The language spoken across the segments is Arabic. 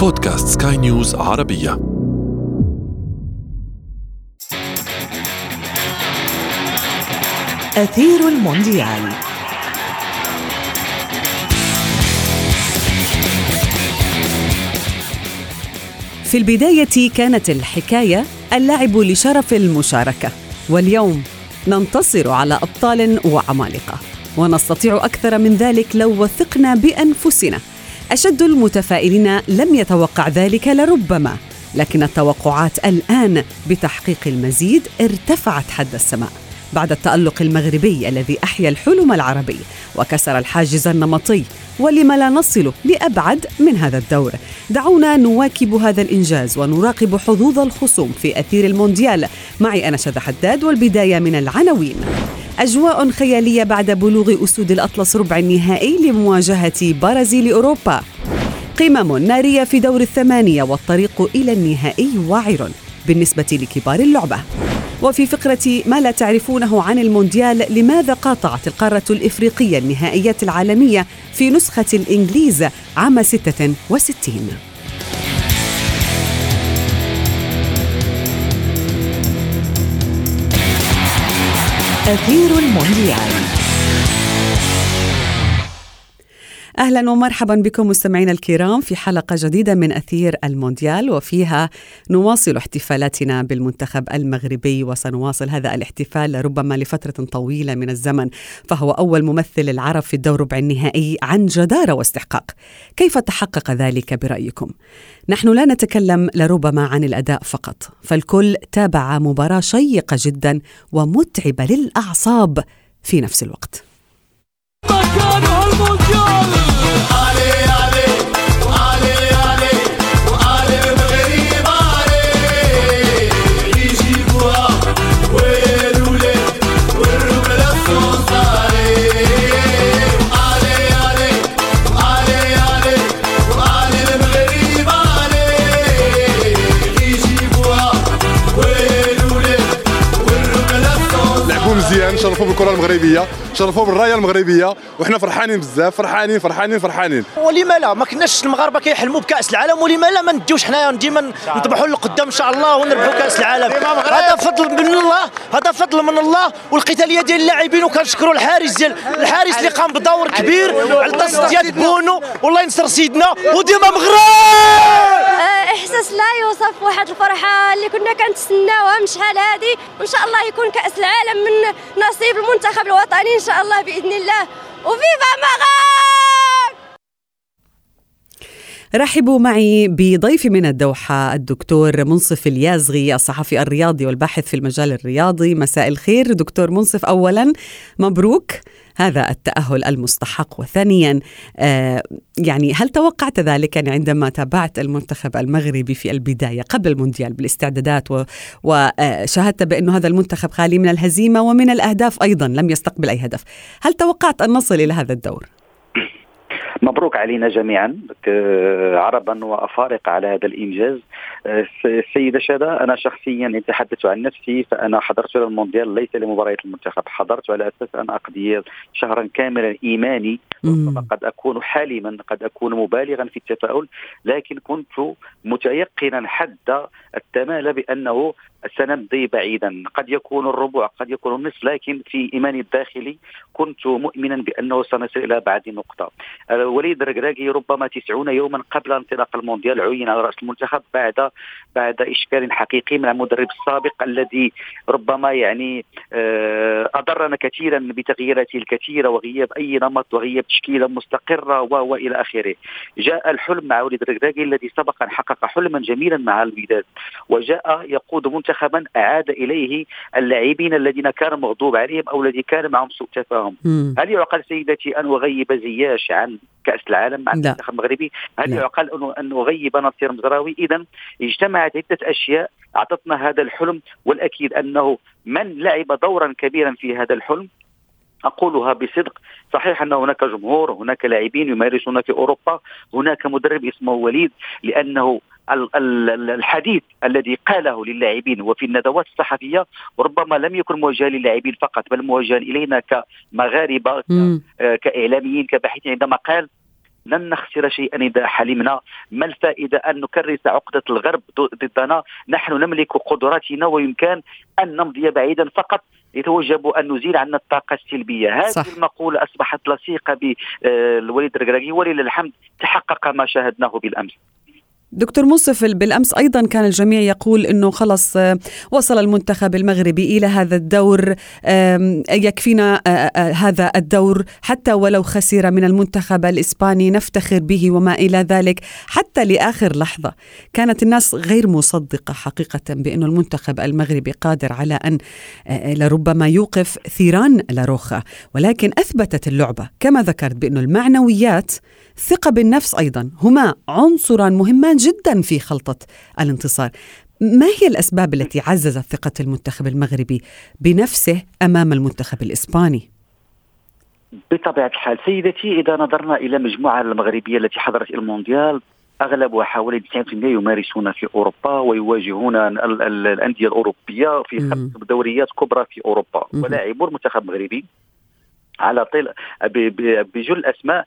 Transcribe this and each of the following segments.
بودكاست سكاي نيوز عربية. أثير المونديال. في البداية كانت الحكاية اللعب لشرف المشاركة. واليوم ننتصر على أبطال وعمالقة. ونستطيع أكثر من ذلك لو وثقنا بأنفسنا. أشد المتفائلين لم يتوقع ذلك لربما لكن التوقعات الآن بتحقيق المزيد ارتفعت حد السماء. بعد التألق المغربي الذي أحيا الحلم العربي وكسر الحاجز النمطي ولم لا نصل لأبعد من هذا الدور. دعونا نواكب هذا الإنجاز ونراقب حظوظ الخصوم في أثير المونديال. معي أنا شذى حداد والبداية من العناوين. أجواء خيالية بعد بلوغ أسود الأطلس ربع النهائي لمواجهة برازيل أوروبا. قمم نارية في دور الثمانية والطريق إلى النهائي واعر بالنسبة لكبار اللعبة. وفي فقرة ما لا تعرفونه عن المونديال لماذا قاطعت القارة الإفريقية النهائيات العالمية في نسخة الإنجليز عام 66 أثير المونديال أهلا ومرحبا بكم مستمعينا الكرام في حلقة جديدة من أثير المونديال وفيها نواصل احتفالاتنا بالمنتخب المغربي وسنواصل هذا الاحتفال ربما لفترة طويلة من الزمن فهو أول ممثل العرب في الدور ربع النهائي عن جدارة واستحقاق. كيف تحقق ذلك برأيكم؟ نحن لا نتكلم لربما عن الأداء فقط، فالكل تابع مباراة شيقة جدا ومتعبة للأعصاب في نفس الوقت. Bakar olmuş yolu. Aleyha. المونديال شرفوا بالكرة المغربية شرفوا بالراية المغربية وحنا فرحانين بزاف فرحانين فرحانين فرحانين. ولما لا؟ ما كناش المغاربة كيحلموا بكأس العالم ولما لا؟ ما نديوش حنايا ديما نطمحوا للقدام إن شاء الله ونربحوا كأس العالم. هذا فضل من الله هذا فضل من الله والقتالية ديال اللاعبين وكنشكروا الحارس ديال الحارس اللي قام بدور كبير على التصديات بونو. والله ينصر سيدنا وديما مغرب! إحساس لا يوصف واحد الفرحة اللي كنا كنتسناوها من شحال هذه وإن شاء الله يكون كأس العالم من نصيب المنتخب الوطني إن شاء الله بإذن الله. وفيفا مغرب! رحبوا معي بضيفي من الدوحة الدكتور منصف اليازغي الصحفي الرياضي والباحث في المجال الرياضي. مساء الخير دكتور منصف. أولا مبروك. هذا التأهل المستحق. وثانيا آه يعني هل توقعت ذلك؟ يعني عندما تابعت المنتخب المغربي في البداية قبل المونديال بالاستعدادات وشاهدت بأن هذا المنتخب خالي من الهزيمة ومن الأهداف أيضا لم يستقبل أي هدف. هل توقعت أن نصل إلى هذا الدور؟ مبروك علينا جميعا عربا وأفارقة على هذا الإنجاز. السيده شادة أنا شخصيا اتحدث عن نفسي فأنا حضرت إلى المونديال ليس لمباريات المنتخب. حضرت على أساس أن أقضي شهرا كاملا إيماني. قد أكون حالما قد أكون مبالغا في التفاؤل لكن كنت متيقنا حد التمال بأنه سنمضي بعيدا. قد يكون الربع قد يكون النصف لكن في ايماني الداخلي كنت مؤمنا بأنه سنصل إلى بعد نقطة. وليد الركراكي ربما 90 يوما قبل انطلاق المونديال عين على رأس المنتخب بعد بعد إشكال حقيقي من المدرب السابق الذي ربما يعني آه، أضرنا كثيرا بتغييراته الكثيرة وغياب أي نمط وغياب تشكيلة مستقرة وإلى آخره. جاء الحلم مع وليد الركراكي الذي سبق ان حقق حلما جميلا مع الوداد. وجاء يقود منتخبا أعاد إليه اللاعبين الذين كان مغضوب عليهم أو الذي كان معهم سوء تفاهم. هل يعقل سيدتي أن أغيب زياش عن كأس العالم مع المنتخب المغربي؟ هل يعقل أن أغيب نصير مزراوي؟ اذا اجتمعت عدة أشياء أعطتنا هذا الحلم والأكيد أنه من لعب دورا كبيرا في هذا الحلم؟ أقولها بصدق. صحيح أن هناك جمهور هناك لاعبين يمارسون في أوروبا هناك مدرب اسمه وليد لأنه الحديث الذي قاله للاعبين وفي الندوات الصحفية ربما لم يكن موجها للاعبين فقط بل موجها إلينا كمغاربة كإعلاميين كباحثين. عندما قال لن نخسر شيئا إذا حلمنا. ما الفائدة أن نكرس عقدة الغرب ضدنا؟ نحن نملك قدراتنا ويمكن أن نمضي بعيدا فقط. يتوجب أن نزيل عنا الطاقة السلبية. هذه صح. المقولة أصبحت لصيقة بالوليد الركراكي ولله الحمد تحقق ما شاهدناه بالأمس. دكتور منصف بالأمس أيضا كان الجميع يقول إنه خلص آه، وصل المنتخب المغربي إلى هذا الدور يكفينا آه، آه، هذا الدور. حتى ولو خسر من المنتخب الإسباني نفتخر به وما إلى ذلك. حتى لآخر لحظة كانت الناس غير مصدقة حقيقة بانه المنتخب المغربي قادر على أن لربما يوقف ثيران لاروخا. ولكن أثبتت اللعبة كما ذكرت بانه المعنويات الثقة بالنفس أيضا هما عنصران مهمان جدا في خلطة الانتصار. ما هي الأسباب التي عززت ثقة المنتخب المغربي بنفسه أمام المنتخب الإسباني؟ بطبيعة الحال سيدتي إذا نظرنا إلى مجموعة المغربية التي حضرت المونديال أغلبها حوالي 90% يمارسون في أوروبا ويواجهون الأندية الأوروبية في خمس دوريات كبرى في أوروبا. ولاعبو المنتخب المغربي على طيل بجل أسماء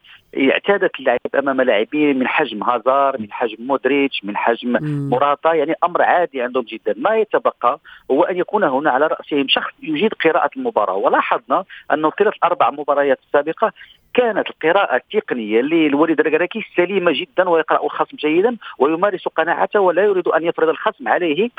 اعتادت اللعب أمام لاعبين من حجم هازار من حجم مودريتش من حجم موراتا. يعني أمر عادي عندهم جدا. ما يتبقى هو أن يكون هنا على رأسهم شخص يجيد قراءة المباراة. ولاحظنا انه طيلة الاربع مباريات السابقه كانت القراءة التقنية للوليد الركراكي سليمة جدا ويقرأ الخصم جيدا ويمارس قناعته ولا يريد أن يفرض الخصم عليه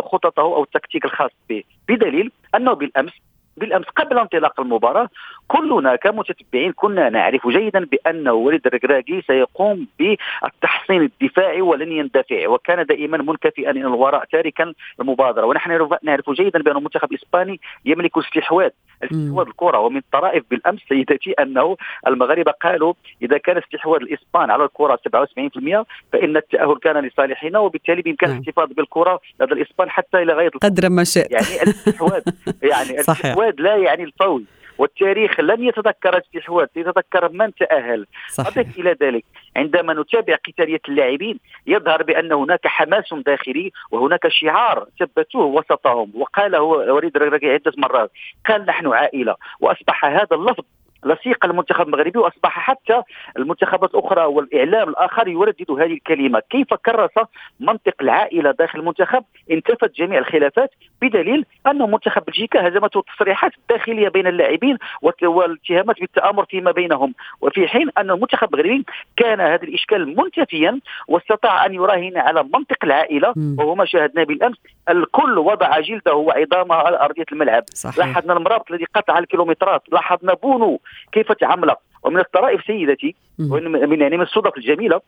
خططه أو التكتيك الخاص به. بدليل أنه بالأمس بالأمس قبل انطلاق المباراة كلنا كمتتبعين كنا نعرف جيدا بأن وليد الركراكي سيقوم بالتحصين الدفاعي ولن يندفع وكان دائما منكفئا إلى الوراء تاركا المبادرة. ونحن نعرف جيدا بأن المنتخب الإسباني يملك استحواذ استحواذ الكرة ومن الطرائف بالأمس سيدتي أنه المغاربه قالوا إذا كان استحواذ الإسبان على الكرة 77% فإن التأهل كان لصالحنا وبالتالي بامكان نعم. الاحتفاظ بالكرة لدى الإسبان حتى إلى غاية قدر ما شئت. يعني الاستحواذ يعني الاستحواذ لا يعني الفوز والتاريخ لن يتذكر الاستحواذ يتذكر من تأهل. أضف إلى ذلك عندما نتابع قتالية اللاعبين يظهر بأن هناك حماس داخلي وهناك شعار ثبتوه وسطهم. وقاله وليد الركراكي عدة مرات قال نحن عائلة. وأصبح هذا اللفظ لصيق المنتخب المغربي وأصبح حتى المنتخبات الأخرى والإعلام الآخر يردد هذه الكلمة، كيف كرس منطق العائلة داخل المنتخب؟ انتفت جميع الخلافات بدليل أن منتخب بلجيكا هزمته التصريحات الداخليه بين اللاعبين والاتهامات بالتآمر فيما بينهم، وفي حين أن المنتخب المغربي كان هذا الإشكال منتفيا واستطاع أن يراهن على منطق العائلة وهو ما شاهدناه بالأمس، الكل وضع جلده وعظامه على أرضية الملعب، صحيح. لاحظنا المرابط الذي قطع الكيلومترات، لاحظنا بونو كيف تعامل؟ ومن الطرائف سيدتي من يعني من الصدف الجميلة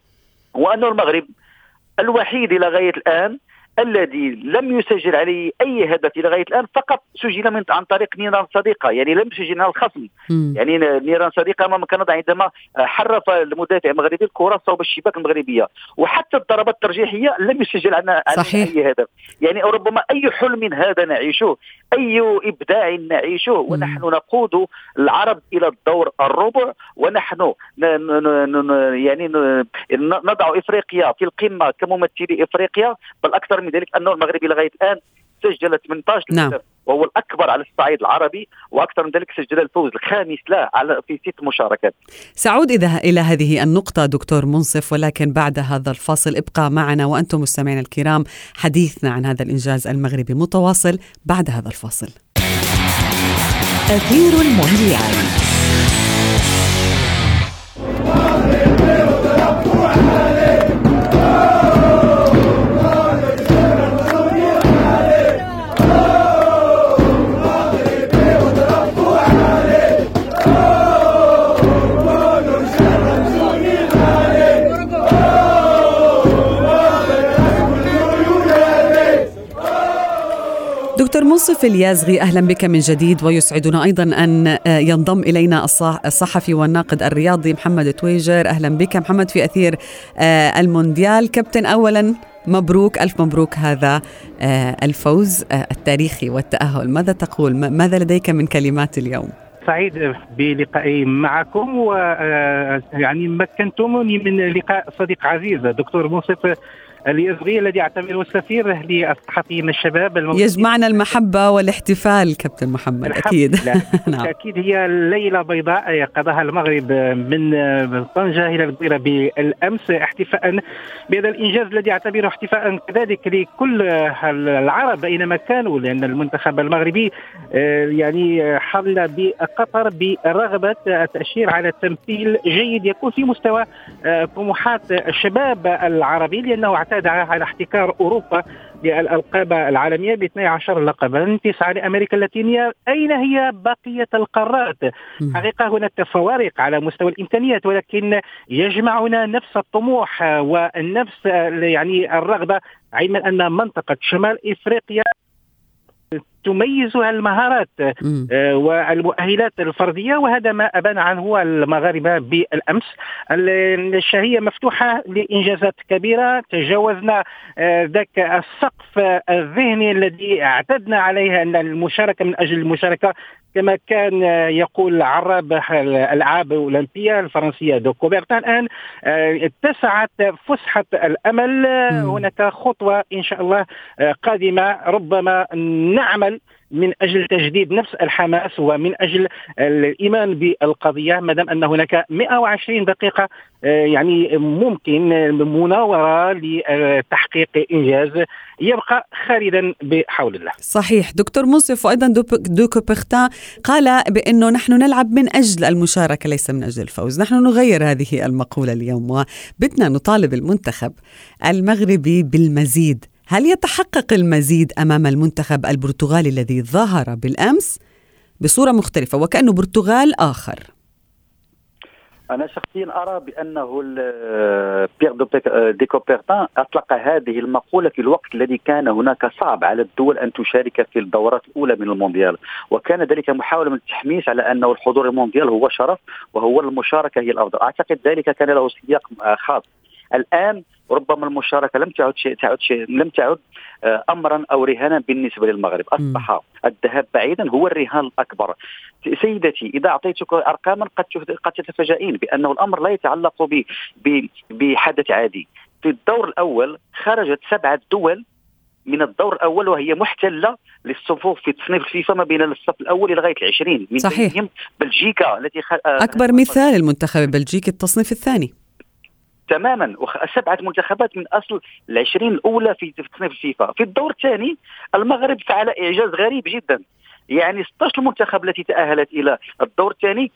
هو أن المغرب الوحيد إلى غاية الآن الذي لم يسجل عليه أي هدف إلى غاية الآن فقط سجل من عن طريق نيران صديقة يعني لم يسجل على الخصم. يعني نيران صديقة أمام كندا عندما حرف المدافع المغربي الكرة صوب الشباك المغربية. وحتى الضربات الترجيحية لم يسجل عنا صحيح. أي هدف. يعني ربما أي حلم هذا نعيشه أي إبداع نعيشه. ونحن نقود العرب إلى الدور الربع ونحن يعني نضع إفريقيا في القمة كممثلي إفريقيا بل أكثر من ذلك انه المغرب لغايه الآن سجل 18 نعم. وهو الأكبر على الصعيد العربي وأكثر من ذلك سجل الفوز الخامس له على في ست مشاركات. سأعود إذا إلى هذه النقطة دكتور منصف ولكن بعد هذا الفاصل ابقى معنا وأنتم مستمعينا الكرام حديثنا عن هذا الإنجاز المغربي متواصل بعد هذا الفاصل. أثير المونديال دكتور منصف اليازغي أهلا بك من جديد ويسعدنا أيضا أن آه، ينضم إلينا الصحفي والناقد الرياضي محمد تويجر. أهلا بك محمد في أثير آه، المونديال. كابتن اولا مبروك ألف مبروك هذا آه، الفوز التاريخي والتأهل. ماذا تقول؟ ماذا لديك من كلمات اليوم؟ سعيد بلقائي معكم ويعني مكنتموني من لقاء صديق عزيز دكتور منصف اليزغي الذي اعتبره السفير للصحفيين الشباب يجمعنا المحبة والاحتفال كابتن محمد أكيد. نعم. أكيد هي ليلة بيضاء قضاها المغرب من طنجة إلى الجزيرة بالأمس احتفاء بهذا الإنجاز الذي اعتبره احتفاء كذلك لكل العرب أينما كانوا لأن المنتخب المغربي آه، يعني حل بقطر برغبة التأشير على تمثيل جيد يكون في مستوى آه، طموحات الشباب العربي لأنه اعتاد على احتكار أوروبا للألقاب العالمية ب 12 لقبا تسعة لأمريكا اللاتينية. أين هي بقية القارات؟ حقيقة هناك فوارق على مستوى الإمكانيات ولكن يجمعنا نفس الطموح ونفس يعني الرغبة علما أن منطقة شمال إفريقيا تميزها المهارات آه، والمؤهلات الفردية وهذا ما أبان عنه المغاربة بالأمس. الشهية مفتوحة لإنجازات كبيرة. تجاوزنا آه، ذاك السقف الذهني الذي اعتدنا عليه أن المشاركة من أجل المشاركة كما كان يقول عراب الألعاب الأولمبية الفرنسية دو كوبرتان الآن آه، اتسعت فسحة الأمل. هناك خطوة إن شاء الله قادمة. ربما نعمل من أجل تجديد نفس الحماس ومن أجل الإيمان بالقضية ما دام أن هناك 120 دقيقة آه، يعني ممكن مناورة لتحقيق إنجاز يبقى خالدا بحول الله. صحيح. دكتور منصف وأيضا دوكو بيختان قال بأنه نحن نلعب من أجل المشاركة ليس من أجل الفوز، نحن نغير هذه المقولة اليوم وبدنا نطالب المنتخب المغربي بالمزيد. هل يتحقق المزيد أمام المنتخب البرتغالي الذي ظهر بالأمس؟ بصورة مختلفة وكانه برتغال آخر؟ أنا شخصيا أرى بأنه بيير دي كوبرتان أطلق هذه المقولة في الوقت الذي كان هناك صعب على الدول أن تشارك في الدورات الأولى من المونديال. وكان ذلك محاولة من التحميس على انه الحضور المونديال هو شرف وهو المشاركة هي الأفضل. أعتقد ذلك كان له سياق خاص. الآن ربما المشاركة لم تعد شيء تعد شيء لم تعد آه، امرا أو رهانا بالنسبة للمغرب. أصبح الذهاب بعيدا هو الرهان الأكبر. سيدتي إذا أعطيتك ارقاما قد قد تتفاجئين بأنه الأمر لا يتعلق بحدث عادي. في الدور الأول خرجت سبعة دول من الدور الأول وهي محتلة للصفوف في تصنيف الفيفا ما بين الصف الأول لغايه العشرين. من صحيح. بلجيكا التي خ... آه، أكبر مثال المنتخب البلجيكي التصنيف الثاني. تماما. سبعة منتخبات من أصل العشرين الأولى في تصنيف الفيفا. في الدور الثاني المغرب فعل إعجاز غريب جدا. يعني 16 منتخب التي تأهلت إلى الدور الثاني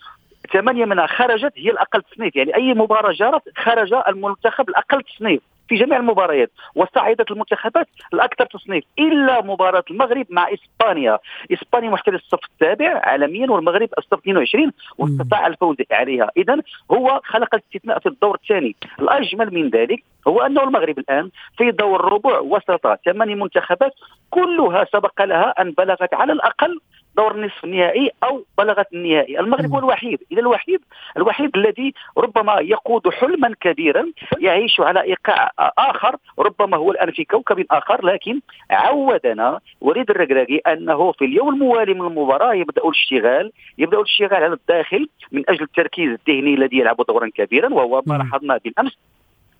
ثمانية منها خرجت هي الأقل تصنيف. يعني أي مباراة جرت خرج المنتخب الأقل تصنيف. في جميع المباريات وصعدت المنتخبات الأكثر تصنيف إلا مباراة المغرب مع إسبانيا، إسبانيا محتل الصف السابع عالميا والمغرب الصف 22 واستطاع الفوز عليها، اذا هو خلق الاستثناء في الدور الثاني، الأجمل من ذلك هو أنه المغرب الآن في دور الربع وسط ثمان منتخبات كلها سبق لها أن بلغت على الأقل دور النصف النهائي أو بلغت النهائي، المغرب هو الوحيد، إذا الوحيد الوحيد الذي ربما يقود حلما كبيرا يعيش على إيقاع آخر ربما هو الآن في كوكب آخر لكن عودنا وليد الركراكي أنه في اليوم الموالي من المباراه يبدأ الاشتغال يبدأ الاشتغال على الداخل من أجل التركيز الذهني الذي يلعب دورا كبيرا وهو ما لاحظناه بالأمس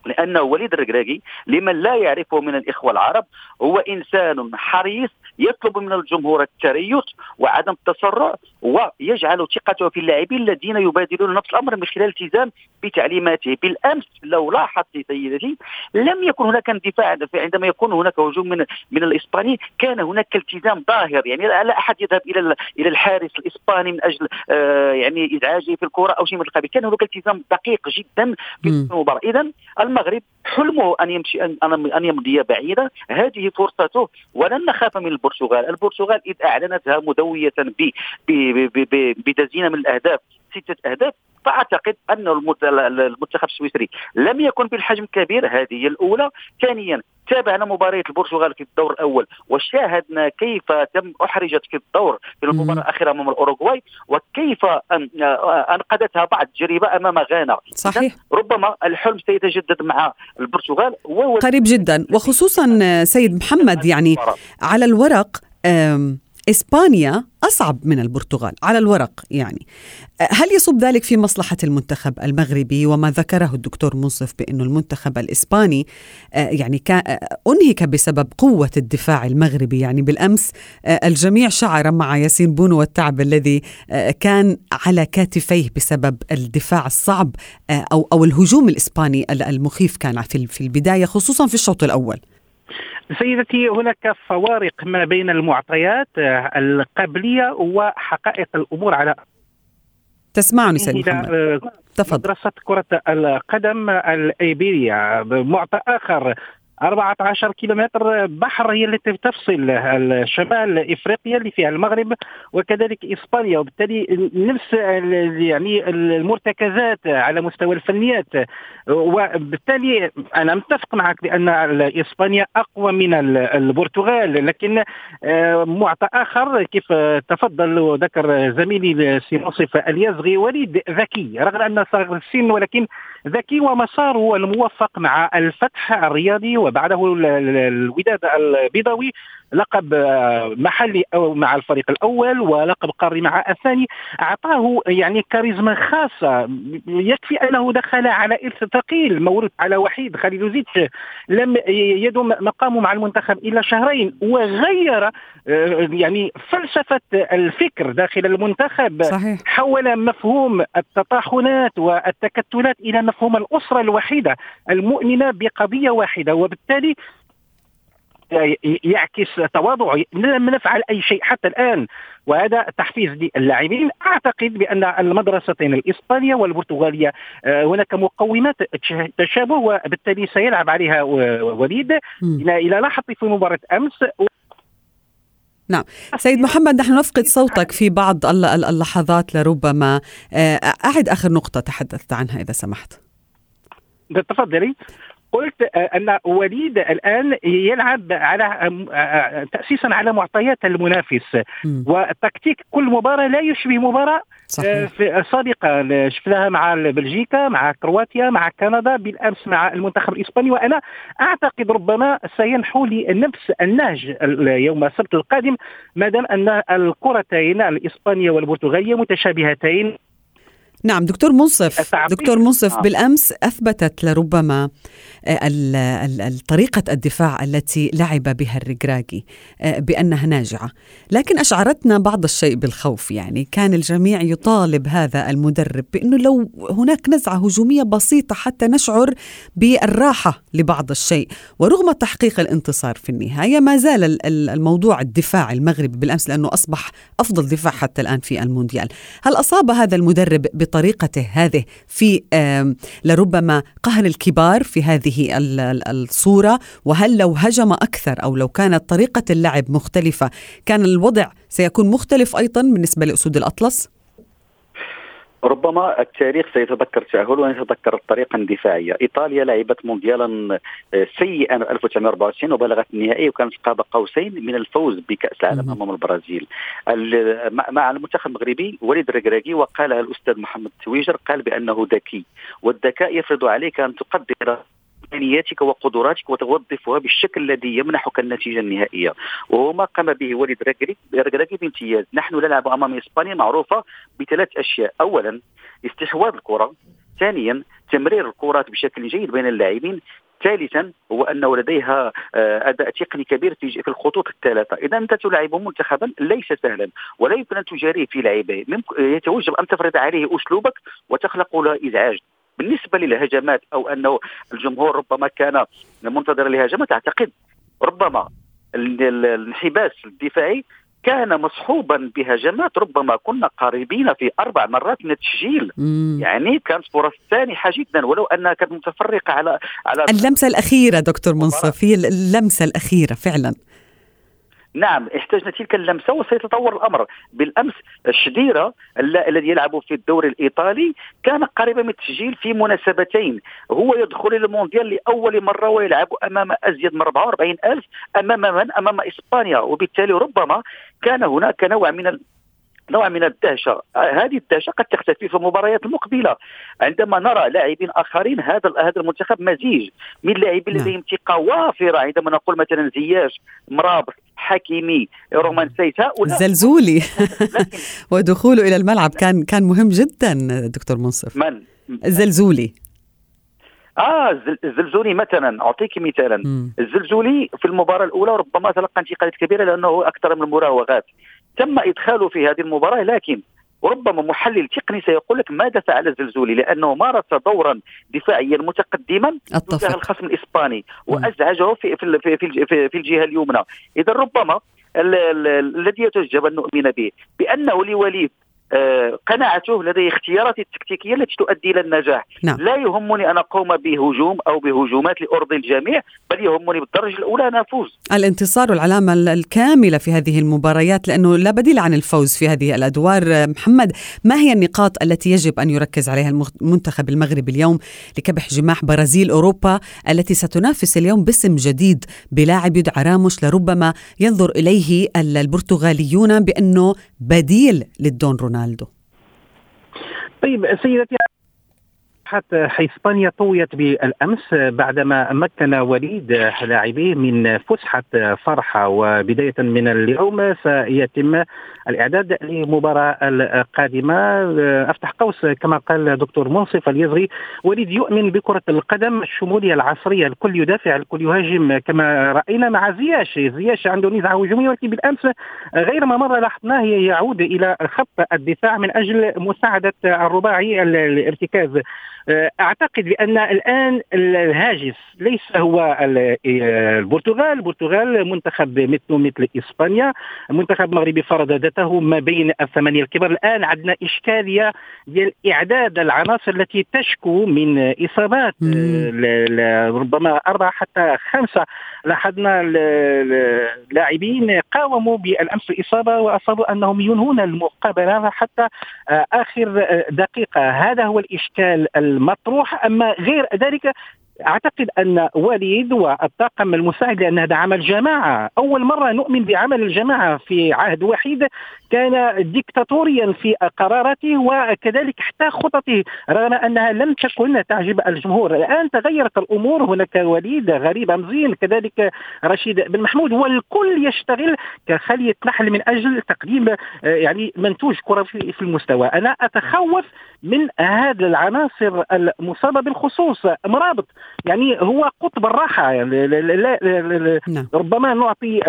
لأنه وليد الركراكي لمن لا يعرفه من الإخوة العرب هو إنسان حريص يطلب من الجمهور التريث وعدم التسرع ويجعل ثقته في اللاعبين الذين يبادلون نفس الأمر من خلال التزام بتعليماته. بالأمس لو لاحظت سيدتي لم يكن هناك اندفاع عندما يكون هناك هجوم من من الإسباني كان هناك التزام ظاهر. يعني لا أحد يذهب إلى إلى الحارس الإسباني من أجل آه يعني إزعاجه في الكرة أو شيء من القبيل. كان هناك التزام دقيق جدا في المباراة. اذا المغرب حلمه أن يمشي ان أن يمضي بعيدا. هذه فرصته ولن نخاف من البرتغال. البرتغال إذ أعلنتها مدوية بدزينة من الأهداف. ستة أهداف. فأعتقد أن المنتخب السويسري لم يكن بالحجم الكبير هذه الأولى. ثانيا تابعنا مباراه البرتغال في الدور الأول وشاهدنا كيف تم أحرجت في الدور في المباراة الأخيرة أمام الأوروغواي وكيف أنقذتها بعد جريبه أمام غانا. صحيح. ربما الحلم سيتجدد مع البرتغال. قريب جدا. وخصوصا سيد محمد يعني على الورق إسبانيا أصعب من البرتغال على الورق يعني. هل يصب ذلك في مصلحة المنتخب المغربي؟ وما ذكره الدكتور منصف بأنه المنتخب الإسباني يعني أنهك بسبب قوة الدفاع المغربي. يعني بالأمس الجميع شعر مع ياسين بونو والتعب الذي كان على كتفيه بسبب الدفاع الصعب أو أو الهجوم الإسباني المخيف كان في البداية خصوصا في الشوط الأول. سيدتي هناك فوارق ما بين المعطيات القبلية وحقائق الأمور على تسمعني سيد محمد. تفضل. مدرسة كرة القدم الإيبيرية معطى آخر 14 كيلومتر بحر هي التي تفصل شمال إفريقيا اللي فيها المغرب وكذلك إسبانيا. وبالتالي نفس يعني المرتكزات على مستوى الفنيات. وبالتالي أنا متفق معك بأن إسبانيا أقوى من البرتغال لكن آه، معطى آخر كيف تفضل وذكر زميلي سي نصف اليزغي وليد ذكي رغم انه صغر السن ولكن ذكي ومساره الموفق مع الفتح الرياضي وبعده الوداد البيضاوي لقب آه، محلي أو مع الفريق الأول ولقب قاري مع الثاني. أعطاه يعني كاريزما خاصة. يكفي أنه دخل على إرث ثقيل مورد على وحيد خليل زيتش لم يدم مقامه مع المنتخب إلا شهرين وغير آه، يعني فلسفة الفكر داخل المنتخب. صحيح. حول مفهوم التطاحنات والتكتلات إلى مفهوم الأسرة الوحيدة المؤمنة بقضية واحدة. وبالتالي يعكس تواضع. لم نفعل أي شيء حتى الآن. وهذا تحفيز للاعبين. أعتقد بأن المدرستين الإسبانية والبرتغالية آه، هناك مقومات تشابه وبالتالي سيلعب عليها وليد. إلى لاحظت في مباراة أمس نعم. سيد محمد نحن نفقد صوتك في بعض اللحظات لربما. آه، أعد آخر نقطة تحدثت عنها إذا سمحت. تفضلي. قلت آه، أن وليد الآن يلعب على آه، آه، تاسيسا على معطيات المنافس. وتكتيك كل مباراة لا يشبه مباراة صحيح. في سابقة. شفناها مع بلجيكا مع كرواتيا مع كندا بالأمس مع المنتخب الإسباني. وأنا أعتقد ربما سينحو لنفس النهج يوم السبت القادم ما دام أن الكرتين الإسبانية والبرتغالية متشابهتين. نعم دكتور منصف دكتور منصف آه. بالأمس أثبتت لربما آه، طريقة الدفاع التي لعب بها الرجراجي آه، بأنها ناجعة، لكن أشعرتنا بعض الشيء بالخوف يعني كان الجميع يطالب هذا المدرب بأنه لو هناك نزعة هجومية بسيطة حتى نشعر بالراحة لبعض الشيء، ورغم تحقيق الانتصار في النهاية ما زال الموضوع الدفاع المغربي بالأمس لأنه أصبح أفضل دفاع حتى الآن في المونديال، هل أصاب هذا المدرب بطريقته هذه في لربما قهر الكبار في هذه الصورة وهل لو هجم أكثر أو لو كانت طريقة اللعب مختلفة كان الوضع سيكون مختلف أيضا بالنسبة لأسود الأطلس؟ ربما التاريخ سيتذكر التأهل ويتذكر الطريقة الدفاعية إيطاليا لعبت مونديالا آه، سيئا 1994 وبلغت النهائي وكانت قاب قوسين من الفوز بكأس العالم أمام البرازيل. مع المنتخب المغربي وليد ركراكي وقالها الأستاذ محمد تويجر قال بأنه ذكي والذكاء يفرض عليك أن تقدر إمكانياتك وقدراتك وتوظفها بالشكل الذي يمنحك النتيجة النهائية. وهو ما قام به وليد ركراكي بامتياز نحن نلعب أمام إسبانيا معروفة بثلاث أشياء. اولا استحواذ الكرة. ثانيا تمرير الكرات بشكل جيد بين اللاعبين. ثالثا هو انه لديها آه، أداء تقني كبير في الخطوط الثلاثه، اذا أنت تلعب منتخبا ليس سهلا ولا يمكن أن تجاريه في لعبة، يتوجب أن تفرض عليه أسلوبك وتخلق له ازعاج، بالنسبة للهجمات أو أنه الجمهور ربما كان منتظرا لهجمات أعتقد ربما الانحباس الدفاعي كان مصحوبا بهجمات ربما كنا قريبين في أربع مرات من التسجيل. يعني كانت فرص سانحة جدا ولو أنها كانت متفرقة على على اللمسة الأخيرة دكتور منصف هي اللمسة الأخيرة فعلا. نعم احتاجنا تلك اللمسة وسيتطور الأمر. بالأمس الشديره الذي يلعب في الدوري الإيطالي كان قريبا من التسجيل في مناسبتين. هو يدخل إلى المونديال لأول مرة ويلعب أمام أزيد من 44 ألف أمام من؟ أمام إسبانيا. وبالتالي ربما كان هناك نوع من نوع من الدهشة. هذه الدهشة قد تختفي في المباريات المقبلة. عندما نرى لاعبين آخرين هذا هذا المنتخب مزيج من لاعبين نعم. لديهم ثقة وافرة. عندما نقول مثلا زياش مرابط حكيمي رومان سيس هؤلاء. زلزولي. ودخوله إلى الملعب كان كان مهم جدا دكتور منصف. من؟ الزلزولي آه الزل- الزلزولي مثلا. أعطيك مثالا. الزلزولي في المباراة الأولى ربما تلقى انتقادات كبيرة لأنه أكثر من المراوغات تم إدخاله في هذه المباراة لكن ربما محلل تقني سيقول لك ماذا فعل الزلزولي؟ لأنه مارس دورا دفاعيا متقدما تجاه الخصم الإسباني وأزعجه في في في, في, في, في الجهة اليمنى. إذا ربما ال- ال- الذي يتوجب أن نؤمن به بأنه لوليد قناعته لديه اختيارات التكتيكية التي تؤدي إلى النجاح. نعم. لا يهمني أن أقوم بهجوم أو بهجومات لارضي الجميع بل يهمني بالدرجة الأولى أن أفوز. الانتصار والعلامة الكاملة في هذه المباريات لأنه لا بديل عن الفوز في هذه الأدوار. محمد ما هي النقاط التي يجب أن يركز عليها المنتخب المغربي اليوم لكبح جماح برازيل أوروبا التي ستنافس اليوم باسم جديد بلاعب يدعى راموس لربما ينظر إليه البرتغاليون بأنه بديل للدون رونالدو؟ طيب سيدتي حتى اسبانيا طويت بالأمس بعدما مكن وليد لاعبيه من فسحة فرحة. وبداية من اليوم سيتم الإعداد للمباراه القادمة. أفتح قوس كما قال دكتور منصف اليزغي وليد يؤمن بكرة القدم الشمولية العصرية. الكل يدافع الكل يهاجم. كما رأينا مع زياش زياش عنده نزعة هجومية ولكن بالأمس غير ما مره لاحظناه يعود إلى خط الدفاع من أجل مساعدة الرباعي الارتكاز. أعتقد بأن الآن الهاجس ليس هو البرتغال، البرتغال منتخب مثل مثل إسبانيا، منتخب مغربي فرض ذاته ما بين الثمانية الكبار، الآن عندنا إشكالية ديال اعداد العناصر التي تشكو من إصابات ربما أربعة حتى خمسة. لاحظنا اللاعبين قاوموا بالأمس الاصابه وأصابوا أنهم ينهون المقابلة حتى آخر دقيقة، هذا هو الإشكال المطروح أما غير ذلك أعتقد أن وليد والطاقم المساعد لأن هذا عمل جماعة، أول مرة نؤمن بعمل الجماعة في عهد وحيد كان ديكتاتوريا في قراراته وكذلك حتى خططه رغم أنها لم تكن تعجب الجمهور، الآن تغيرت الأمور هناك وليد غريب مزين كذلك رشيد بن محمود والكل يشتغل كخلية نحل من أجل تقديم يعني منتوج كروي في المستوى، أنا أتخوف من هذه العناصر المصابة بالخصوص. مرابط يعني هو قطب الراحة. يعني. ربما نعطي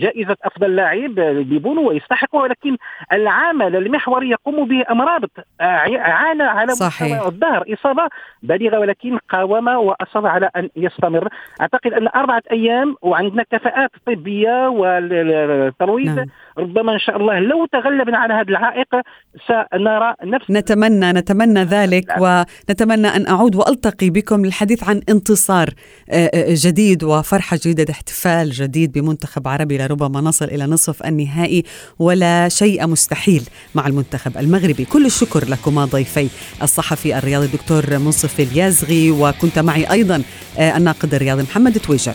جائزة افضل لاعب لبونو ويستحقه ولكن العمل المحوري يقوم به مرابط عانى على صحيح. الظهر. إصابة بالغه ولكن قاوم واصر على أن يستمر. أعتقد أن أربعة أيام وعندنا كفاءات طبية والترويض نعم. ربما إن شاء الله لو تغلبنا على هذا العائق سنرى نفس نتمنى نتمنى ذلك ونتمنى أن أعود وألتقي بكم للحديث عن انتصار جديد وفرحة جديدة احتفال جديد بمنتخب عربي لربما نصل إلى نصف النهائي ولا شيء مستحيل مع المنتخب المغربي. كل الشكر لكما ضيفي الصحفي الرياضي الدكتور منصف اليازغي وكنت معي أيضا الناقد الرياضي محمد تويجر.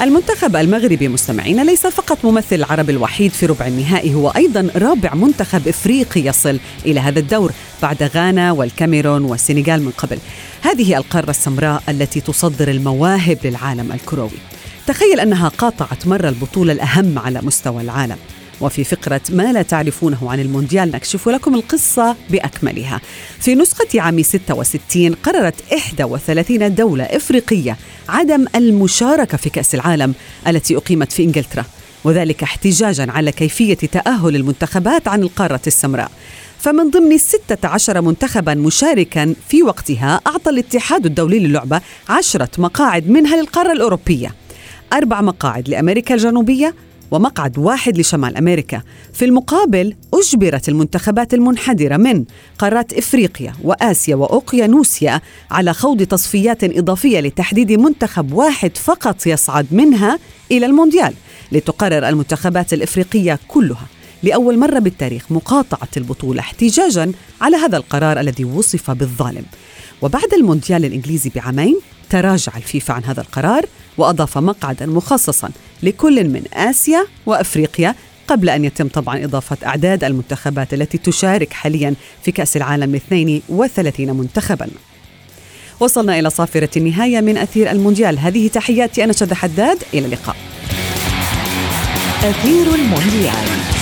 المنتخب المغربي مستمعين ليس فقط ممثل العرب الوحيد في ربع النهائي هو أيضا رابع منتخب إفريقي يصل إلى هذا الدور بعد غانا والكاميرون والسنغال من قبل. هذه القارة السمراء التي تصدر المواهب للعالم الكروي. تخيل أنها قاطعت مره البطولة الأهم على مستوى العالم. وفي فقرة ما لا تعرفونه عن المونديال نكشف لكم القصة بأكملها. في نسخة عام 66 قررت 31 دولة إفريقية عدم المشاركة في كأس العالم التي أقيمت في إنجلترا وذلك احتجاجا على كيفية تأهل المنتخبات عن القارة السمراء. فمن ضمن 16 منتخبا مشاركا في وقتها أعطى الاتحاد الدولي للعبة عشرة مقاعد منها للقارة الأوروبية. أربع مقاعد لأمريكا الجنوبية ومقعد واحد لشمال أمريكا. في المقابل أجبرت المنتخبات المنحدرة من قارات إفريقيا وآسيا واوقيانوسيا على خوض تصفيات إضافية لتحديد منتخب واحد فقط يصعد منها إلى المونديال، لتقرر المنتخبات الإفريقية كلها لأول مرة بالتاريخ مقاطعة البطولة احتجاجا على هذا القرار الذي وصف بالظالم. وبعد المونديال الإنجليزي بعامين تراجع الفيفا عن هذا القرار وأضاف مقعدا مخصصا لكل من آسيا وأفريقيا قبل أن يتم طبعا إضافة أعداد المنتخبات التي تشارك حاليا في كأس العالم 32 منتخبا. وصلنا إلى صافرة النهاية من أثير المونديال. هذه تحياتي أنا شذى حداد. إلى اللقاء. أثير المونديال.